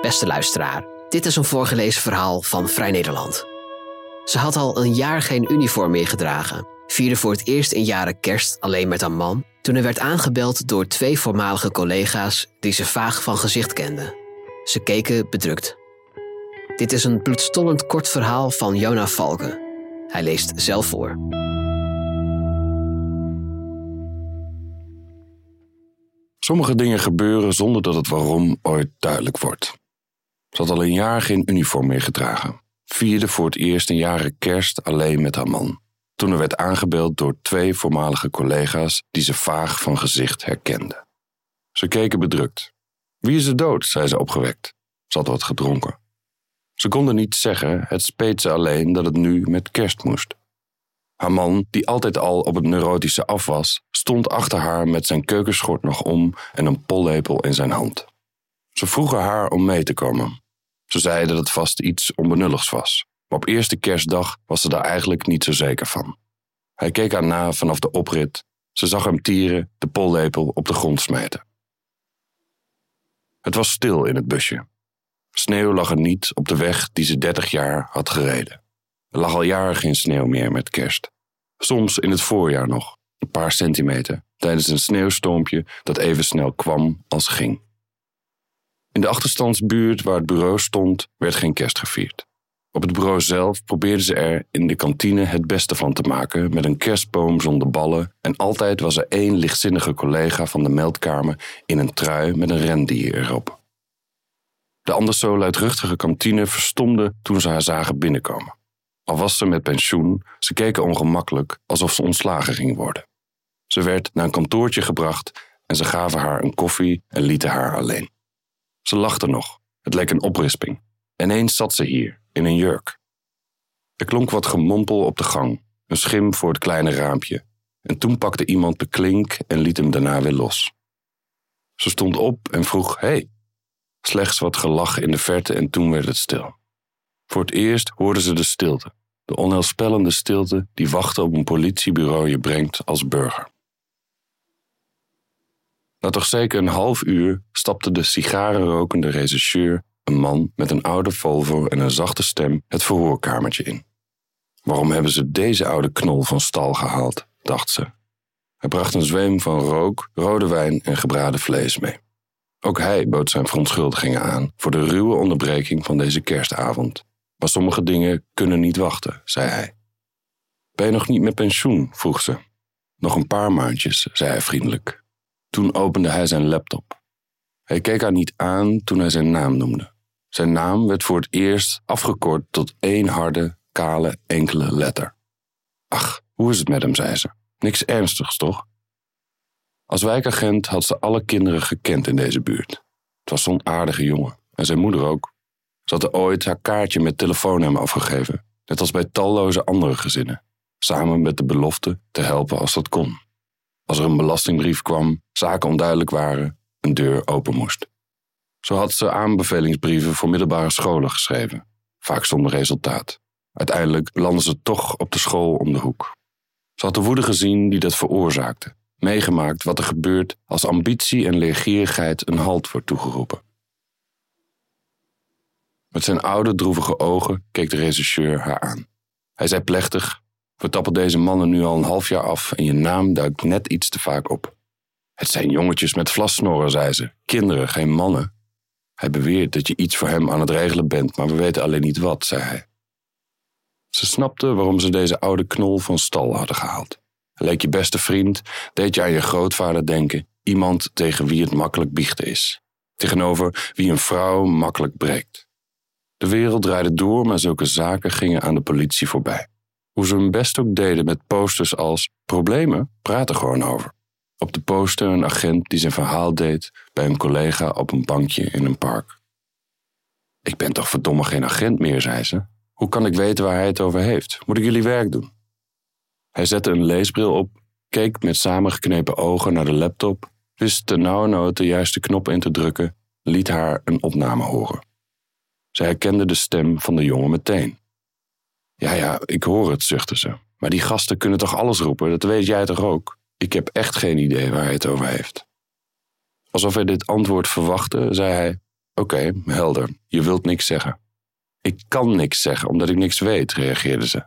Beste luisteraar, dit is een voorgelezen verhaal van Vrij Nederland. Ze had al een jaar geen uniform meer gedragen, vierde voor het eerst in jaren kerst alleen met een man, toen hij werd aangebeld door twee voormalige collega's die ze vaag van gezicht kenden. Ze keken bedrukt. Dit is een bloedstollend kort verhaal van Jona Valken. Hij leest zelf voor. Sommige dingen gebeuren zonder dat het waarom ooit duidelijk wordt. Ze had al een jaar geen uniform meer gedragen. Vierde voor het eerst een jaren kerst alleen met haar man. Toen er werd aangebeld door twee voormalige collega's die ze vaag van gezicht herkenden. Ze keken bedrukt. Wie is er dood? zei ze opgewekt. Ze had wat gedronken. Ze konden niet zeggen, het speet ze alleen dat het nu met kerst moest. Haar man, die altijd al op het neurotische af was, stond achter haar met zijn keukenschort nog om en een pollepel in zijn hand. Ze vroegen haar om mee te komen. Ze zei dat het vast iets onbenulligs was, maar op eerste kerstdag was ze daar eigenlijk niet zo zeker van. Hij keek haar na vanaf de oprit. Ze zag hem tieren, de pollepel op de grond smijten. Het was stil in het busje. Sneeuw lag er niet op de weg die ze dertig jaar had gereden. Er lag al jaren geen sneeuw meer met kerst. Soms in het voorjaar nog, een paar centimeter, tijdens een sneeuwstormpje dat even snel kwam als ging. In de achterstandsbuurt waar het bureau stond, werd geen kerst gevierd. Op het bureau zelf probeerden ze er in de kantine het beste van te maken met een kerstboom zonder ballen en altijd was er één lichtzinnige collega van de meldkamer in een trui met een rendier erop. De anders zo luidruchtige kantine verstomde toen ze haar zagen binnenkomen. Al was ze met pensioen, ze keken ongemakkelijk alsof ze ontslagen ging worden. Ze werd naar een kantoortje gebracht en ze gaven haar een koffie en lieten haar alleen. Ze lachte nog, het leek een oprisping. Ineens zat ze hier, in een jurk. Er klonk wat gemompel op de gang, een schim voor het kleine raampje, en toen pakte iemand de klink en liet hem daarna weer los. Ze stond op en vroeg: Hey. Slechts wat gelach in de verte en toen werd het stil. Voor het eerst hoorden ze de stilte, de onheilspellende stilte die wachten op een politiebureau je brengt als burger. Na toch zeker een half uur stapte de sigarenrokende rechercheur, een man met een oude Volvo en een zachte stem, het verhoorkamertje in. Waarom hebben ze deze oude knol van stal gehaald, dacht ze. Hij bracht een zweem van rook, rode wijn en gebraden vlees mee. Ook hij bood zijn verontschuldigingen aan voor de ruwe onderbreking van deze kerstavond. Maar sommige dingen kunnen niet wachten, zei hij. Ben je nog niet met pensioen? vroeg ze. Nog een paar maandjes, zei hij vriendelijk. Toen opende hij zijn laptop. Hij keek haar niet aan toen hij zijn naam noemde. Zijn naam werd voor het eerst afgekort tot één harde, kale, enkele letter. Ach, hoe is het met hem, zei ze. Niks ernstigs, toch? Als wijkagent had ze alle kinderen gekend in deze buurt. Het was zo'n aardige jongen, en zijn moeder ook. Ze had ooit haar kaartje met telefoonnummer afgegeven, net als bij talloze andere gezinnen, samen met de belofte te helpen als dat kon. Als er een belastingbrief kwam, zaken onduidelijk waren, een deur open moest. Zo had ze aanbevelingsbrieven voor middelbare scholen geschreven, vaak zonder resultaat. Uiteindelijk landde ze toch op de school om de hoek. Ze had de woede gezien die dat veroorzaakte, meegemaakt wat er gebeurt als ambitie en leergierigheid een halt wordt toegeroepen. Met zijn oude, droevige ogen keek de rechercheur haar aan. Hij zei plechtig: We tappen deze mannen nu al een half jaar af en je naam duikt net iets te vaak op. Het zijn jongetjes met vlassnorren, zei ze. Kinderen, geen mannen. Hij beweert dat je iets voor hem aan het regelen bent, maar we weten alleen niet wat, zei hij. Ze snapte waarom ze deze oude knol van stal hadden gehaald. Leek je beste vriend, deed je aan je grootvader denken, iemand tegen wie het makkelijk biechten is. Tegenover wie een vrouw makkelijk breekt. De wereld draaide door, maar zulke zaken gingen aan de politie voorbij. Hoe ze hun best ook deden met posters als problemen, praten gewoon over. Op de poster een agent die zijn verhaal deed bij een collega op een bankje in een park. Ik ben toch verdomme geen agent meer, zei ze. Hoe kan ik weten waar hij het over heeft? Moet ik jullie werk doen? Hij zette een leesbril op, keek met samengeknepen ogen naar de laptop, wist de nauwe de juiste knop in te drukken, liet haar een opname horen. Ze herkende de stem van de jongen meteen. Ja, ja, ik hoor het, zuchtte ze. Maar die gasten kunnen toch alles roepen, dat weet jij toch ook? Ik heb echt geen idee waar hij het over heeft. Alsof hij dit antwoord verwachtte, zei hij: Oké, helder. Je wilt niks zeggen. Ik kan niks zeggen omdat ik niks weet, reageerde ze.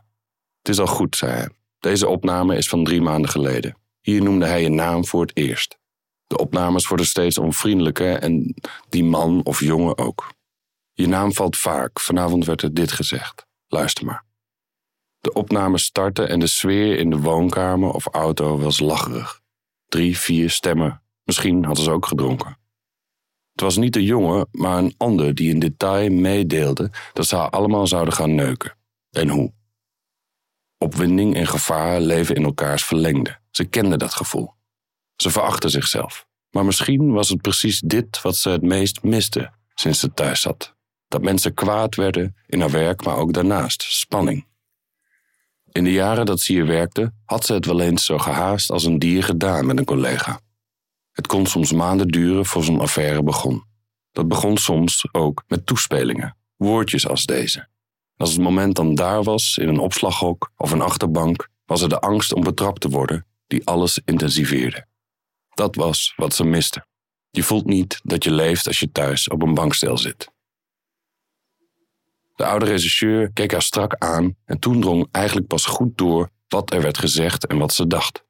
Het is al goed, zei hij. Deze opname is van drie maanden geleden. Hier noemde hij je naam voor het eerst. De opnames worden steeds onvriendelijker en die man of jongen ook. Je naam valt vaak. Vanavond werd er dit gezegd. Luister maar. De opname startte en de sfeer in de woonkamer of auto was lacherig. Drie, vier stemmen. Misschien hadden ze ook gedronken. Het was niet de jongen, maar een ander die in detail meedeelde dat ze haar allemaal zouden gaan neuken. En hoe. Opwinding en gevaar leven in elkaars verlengde. Ze kenden dat gevoel. Ze verachten zichzelf. Maar misschien was het precies dit wat ze het meest miste sinds ze thuis zat. Dat mensen kwaad werden in haar werk, maar ook daarnaast. Spanning. In de jaren dat ze hier werkte, had ze het wel eens zo gehaast als een dier gedaan met een collega. Het kon soms maanden duren voor zo'n affaire begon. Dat begon soms ook met toespelingen, woordjes als deze. Als het moment dan daar was, in een opslaghok of een achterbank, was er de angst om betrapt te worden die alles intensiveerde. Dat was wat ze miste. Je voelt niet dat je leeft als je thuis op een bankstel zit. De oude regisseur keek haar strak aan en toen drong eigenlijk pas goed door wat er werd gezegd en wat ze dacht.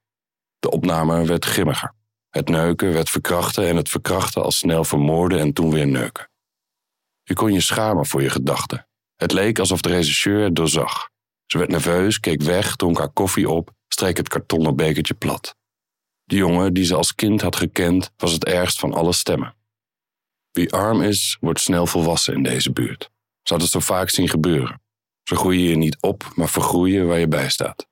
De opname werd grimmiger. Het neuken werd verkrachten en het verkrachten al snel vermoorden en toen weer neuken. Je kon je schamen voor je gedachten. Het leek alsof de regisseur het doorzag. Ze werd nerveus, keek weg, dronk haar koffie op, streek het kartonnen bekertje plat. De jongen die ze als kind had gekend, was het ergst van alle stemmen. Wie arm is, wordt snel volwassen in deze buurt. Had het zo vaak zien gebeuren. Ze groeien je niet op, maar vergroeien waar je bij staat.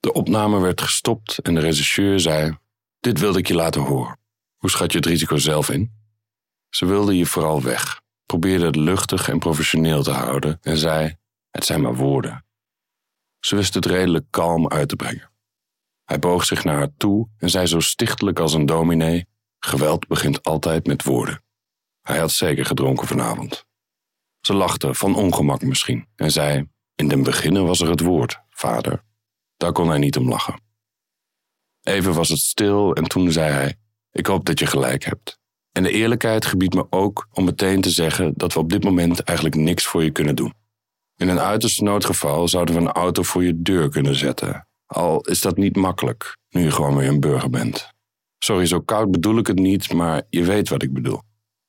De opname werd gestopt en de regisseur zei: Dit wilde ik je laten horen. Hoe schat je het risico zelf in? Ze wilde je vooral weg, probeerde het luchtig en professioneel te houden en zei: Het zijn maar woorden. Ze wist het redelijk kalm uit te brengen. Hij boog zich naar haar toe en zei zo stichtelijk als een dominee: Geweld begint altijd met woorden. Hij had zeker gedronken vanavond. Ze lachte, van ongemak misschien, en zei: In den beginnen was er het woord, vader. Daar kon hij niet om lachen. Even was het stil en toen zei hij: Ik hoop dat je gelijk hebt. En de eerlijkheid gebiedt me ook om meteen te zeggen dat we op dit moment eigenlijk niks voor je kunnen doen. In een uiterste noodgeval zouden we een auto voor je deur kunnen zetten. Al is dat niet makkelijk, nu je gewoon weer een burger bent. Sorry, zo koud bedoel ik het niet, maar je weet wat ik bedoel.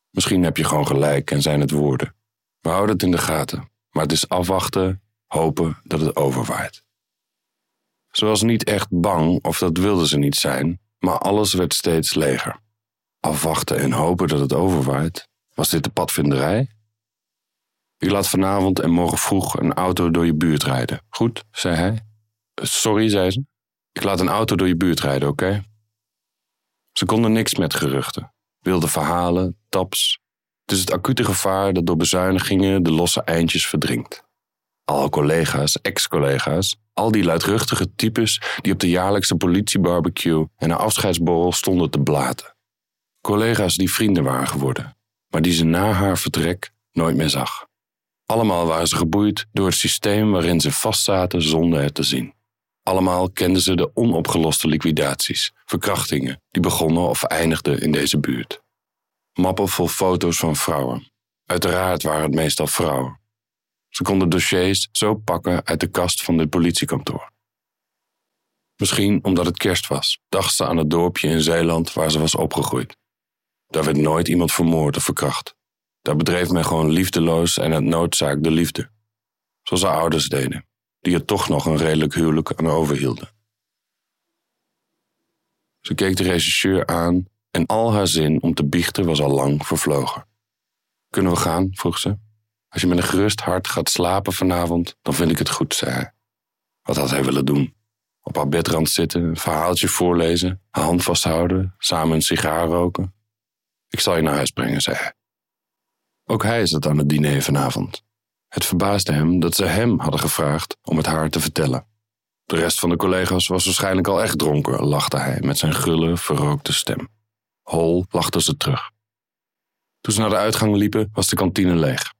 Misschien heb je gewoon gelijk en zijn het woorden. We houden het in de gaten, maar het is afwachten, hopen dat het overwaait. Ze was niet echt bang, of dat wilde ze niet zijn, maar alles werd steeds leger. Afwachten en hopen dat het overwaait. Was dit de padvinderij? Ik laat vanavond en morgen vroeg een auto door je buurt rijden. Goed, zei hij. Sorry, zei ze. Ik laat een auto door je buurt rijden, oké? Ze konden niks met geruchten. Wilde verhalen, taps, het is het acute gevaar dat door bezuinigingen de losse eindjes verdringt. Al collega's, ex-collega's, al die luidruchtige types die op de jaarlijkse politiebarbecue en een afscheidsborrel stonden te blaten. Collega's die vrienden waren geworden, maar die ze na haar vertrek nooit meer zag. Allemaal waren ze geboeid door het systeem waarin ze vastzaten zonder het te zien. Allemaal kenden ze de onopgeloste liquidaties, verkrachtingen die begonnen of eindigden in deze buurt. Mappen vol foto's van vrouwen. Uiteraard waren het meestal vrouwen. Ze konden dossiers zo pakken uit de kast van dit politiekantoor. Misschien omdat het kerst was, dacht ze aan het dorpje in Zeeland waar ze was opgegroeid. Daar werd nooit iemand vermoord of verkracht. Daar bedreef men gewoon liefdeloos en uit noodzaak de liefde. Zoals haar ouders deden, die er toch nog een redelijk huwelijk aan overhielden. Ze keek de regisseur aan en al haar zin om te biechten was al lang vervlogen. Kunnen we gaan? vroeg ze. Als je met een gerust hart gaat slapen vanavond, dan vind ik het goed, zei hij. Wat had hij willen doen? Op haar bedrand zitten, een verhaaltje voorlezen, haar hand vasthouden, samen een sigaar roken? Ik zal je naar huis brengen, zei hij. Ook hij zat aan het diner vanavond. Het verbaasde hem dat ze hem hadden gevraagd om het haar te vertellen. De rest van de collega's was waarschijnlijk al echt dronken, lachte hij met zijn gulle, verrookte stem. Hol lachte ze terug. Toen ze naar de uitgang liepen, was de kantine leeg.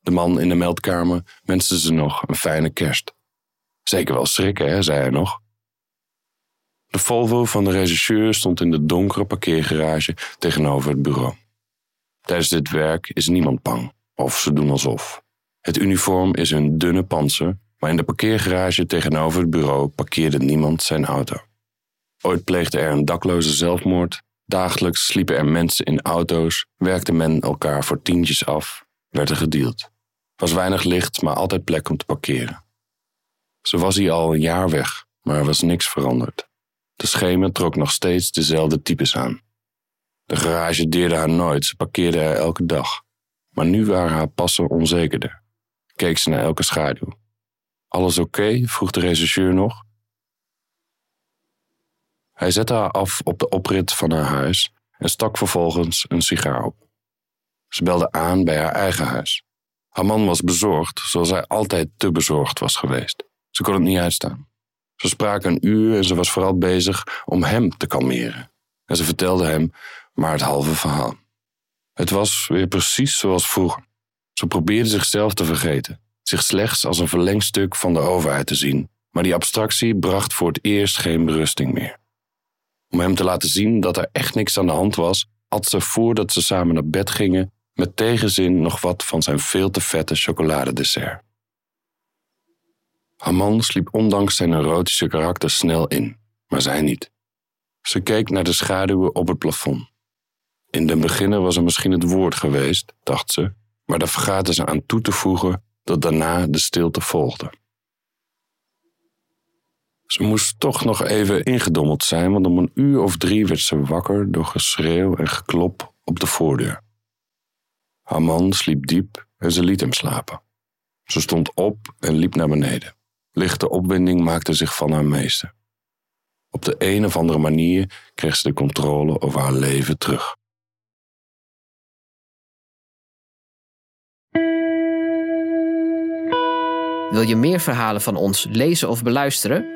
De man in de meldkamer wenste ze nog een fijne kerst. Zeker wel schrikken, hè, zei hij nog. De Volvo van de regisseur stond in de donkere parkeergarage tegenover het bureau. Tijdens dit werk is niemand bang, of ze doen alsof. Het uniform is een dunne panzer, maar in de parkeergarage tegenover het bureau parkeerde niemand zijn auto. Ooit pleegde er een dakloze zelfmoord, dagelijks sliepen er mensen in auto's, werkte men elkaar voor tientjes af, werd er gedeeld. Was weinig licht, maar altijd plek om te parkeren. Ze was hier al een jaar weg, maar er was niks veranderd. De schemer trok nog steeds dezelfde types aan. De garage deerde haar nooit, ze parkeerde er elke dag. Maar nu waren haar passen onzekerder. Keek ze naar elke schaduw. Alles oké? vroeg de rechercheur nog. Hij zette haar af op de oprit van haar huis en stak vervolgens een sigaar op. Ze belde aan bij haar eigen huis. Haar man was bezorgd, zoals hij altijd te bezorgd was geweest. Ze kon het niet uitstaan. Ze spraken een uur en ze was vooral bezig om hem te kalmeren. En ze vertelde hem maar het halve verhaal. Het was weer precies zoals vroeger. Ze probeerde zichzelf te vergeten, zich slechts als een verlengstuk van de overheid te zien, maar die abstractie bracht voor het eerst geen berusting meer. Om hem te laten zien dat er echt niks aan de hand was, at ze voordat ze samen naar bed gingen met tegenzin nog wat van zijn veel te vette chocoladedessert. Haar man sliep ondanks zijn erotische karakter snel in, maar zij niet. Ze keek naar de schaduwen op het plafond. In den beginnen was er misschien het woord geweest, dacht ze, maar daar vergaten ze aan toe te voegen dat daarna de stilte volgde. Ze moest toch nog even ingedommeld zijn, want om een uur of drie werd ze wakker door geschreeuw en geklop op de voordeur. Haar man sliep diep en ze liet hem slapen. Ze stond op en liep naar beneden. Lichte opwinding maakte zich van haar meester. Op de een of andere manier kreeg ze de controle over haar leven terug. Wil je meer verhalen van ons lezen of beluisteren?